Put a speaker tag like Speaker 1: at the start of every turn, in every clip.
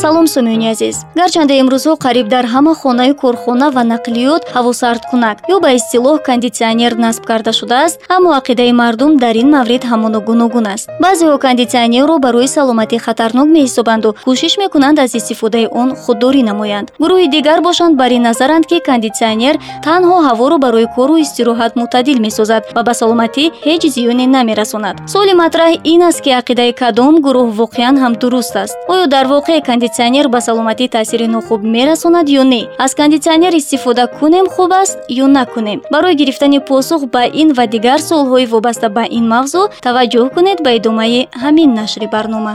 Speaker 1: салом сомиёни азиз. Гарчанде имрӯзҳо қариб дар ҳама хонаи корхона ва нақлиёт ҳавосардкунак ё ба истилоҳ кондитсионер насб карда шудааст аммо ақидаи мардум дар ин маврид ҳамоно гуногун аст баъзеҳо кондитсионерро барои саломатӣ хатарнок меҳисобанду кӯшиш мекунанд аз истифодаи он худдорӣ намоянд. Гурӯҳи дигар бошанд бар ин назаранд ки кондитсионер танҳо ҳаворо барои кору истироҳат мӯътадил месозад ва ба саломатӣ ҳеҷ зиёне намерасонад. Суоли матраҳ ин аст ки ақидаи кадом гурӯҳ воқеан ҳам дуруст аст. Оё дар воқеъ кондитсионер ба саломатӣ таъсири нохуб мерасонад ё не? Аз кондитсионер истифода кунем хуб аст ё накунем? Барои гирифтани посух ба ин ва дигар суолҳои вобаста ба ин мавзӯъ таваҷҷӯҳ кунед ба идомаи ҳамин нашри барнома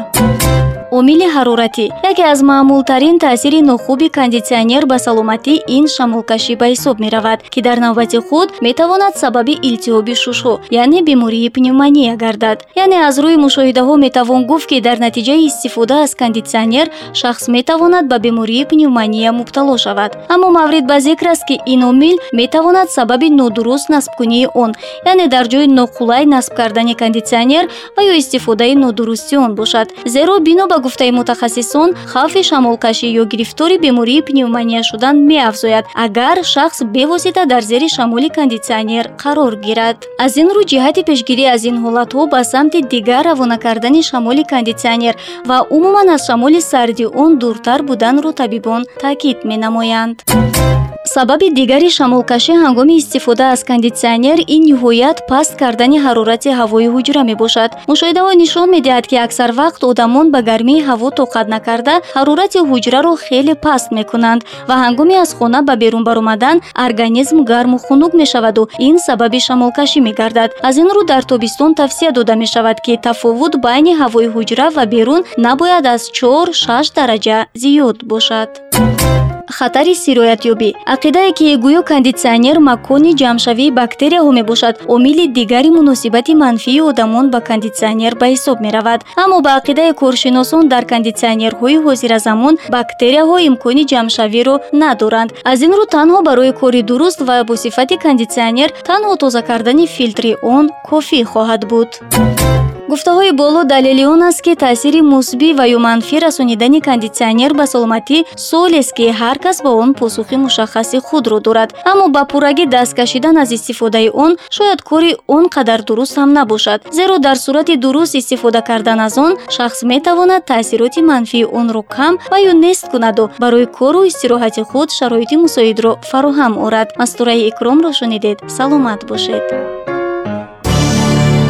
Speaker 1: омили ҳароратӣ яке аз маъмултарин таъсири нохуби кондитсионер ба саломатӣ ин шамолкашӣ ба ҳисоб меравад ки дар навбати худ метавонад сабаби илтиҳоби шушҳо яъне бемории пневмония гардад. Яъне аз рӯи мушоҳидаҳо метавон гуфт ки дар натиҷаи истифода аз кондитсионер шахс метавонад ба бемории пневмония мубтало шавад. Аммо маврид ба зикр аст ки ин омил метавонад сабаби нодуруст насбкунии он яъне дар ҷои ноқулай насб кардани кондитсионер ва ё истифодаи нодурусти он бошад. Зеро бино ба гуфтаи мутахассисон хавфи шамолкашӣ ё гирифтори бемории пневмония шудан меафзояд агар шахс бевосита дар зери шамоли кондитсионер қарор гирад. Аз ин рӯ ҷиҳати пешгирӣ аз ин ҳолатҳо ба самти дигар равона кардани шамоли кондитсионер ва умуман аз шамоли сарди он дуртар буданро табибон таъкид менамоянд сабаби дигари шамолкашӣ ҳангоми истифода аз кондитсионер ин ниҳоят паст кардани ҳарорати ҳавои ҳуҷра мебошад. Мушоҳидаҳо нишон медиҳад ки аксар вақт одамон ба гармии ҳаво тоқат накарда ҳарорати ҳуҷраро хеле паст мекунанд ва ҳангоми аз хона ба берун баромадан организм гарму хунук мешаваду. Ин сабаби шамолкашӣ мегардад. Аз ин рӯ дар тобистон тавсия дода мешавад ки тафовут байни ҳавои ҳуҷра ва берун набояд аз чор шаш дараҷа зиёд бошад хатари сироятёбӣ ақидае ки гӯё кондитсионер макони ҷамъшавии бактерияҳо мебошад омили дигари муносибати манфии одамон ба кондитсионер ба ҳисоб меравад. Аммо ба ақидаи коршиносон дар кондитсионерҳои ҳозиразамон бактерияҳо имкони ҷамъшавиро надоранд. Аз ин рӯ танҳо барои кори дуруст ва бо сифати кондитсионер танҳо тоза кардани филтри он кофӣ хоҳад буд гуфтаҳои боло далели он аст ки таъсири мусбӣ ва ё манфӣ расонидани кондитсионер ба саломатӣ суолест ки ҳар кас ба он посухи мушаххаси худро дорад. Аммо ба пуррагӣ даст кашидан аз истифодаи он шояд кори он қадар дуруст ҳам набошад. Зеро дар сурати дуруст истифода кардан аз он шахс метавонад таъсироти манфии онро кам ва ё нест кунаду барои кору истироҳати худ шароити мусоидро фароҳам орад. Мастураи икромро шунидед. Саломат бошед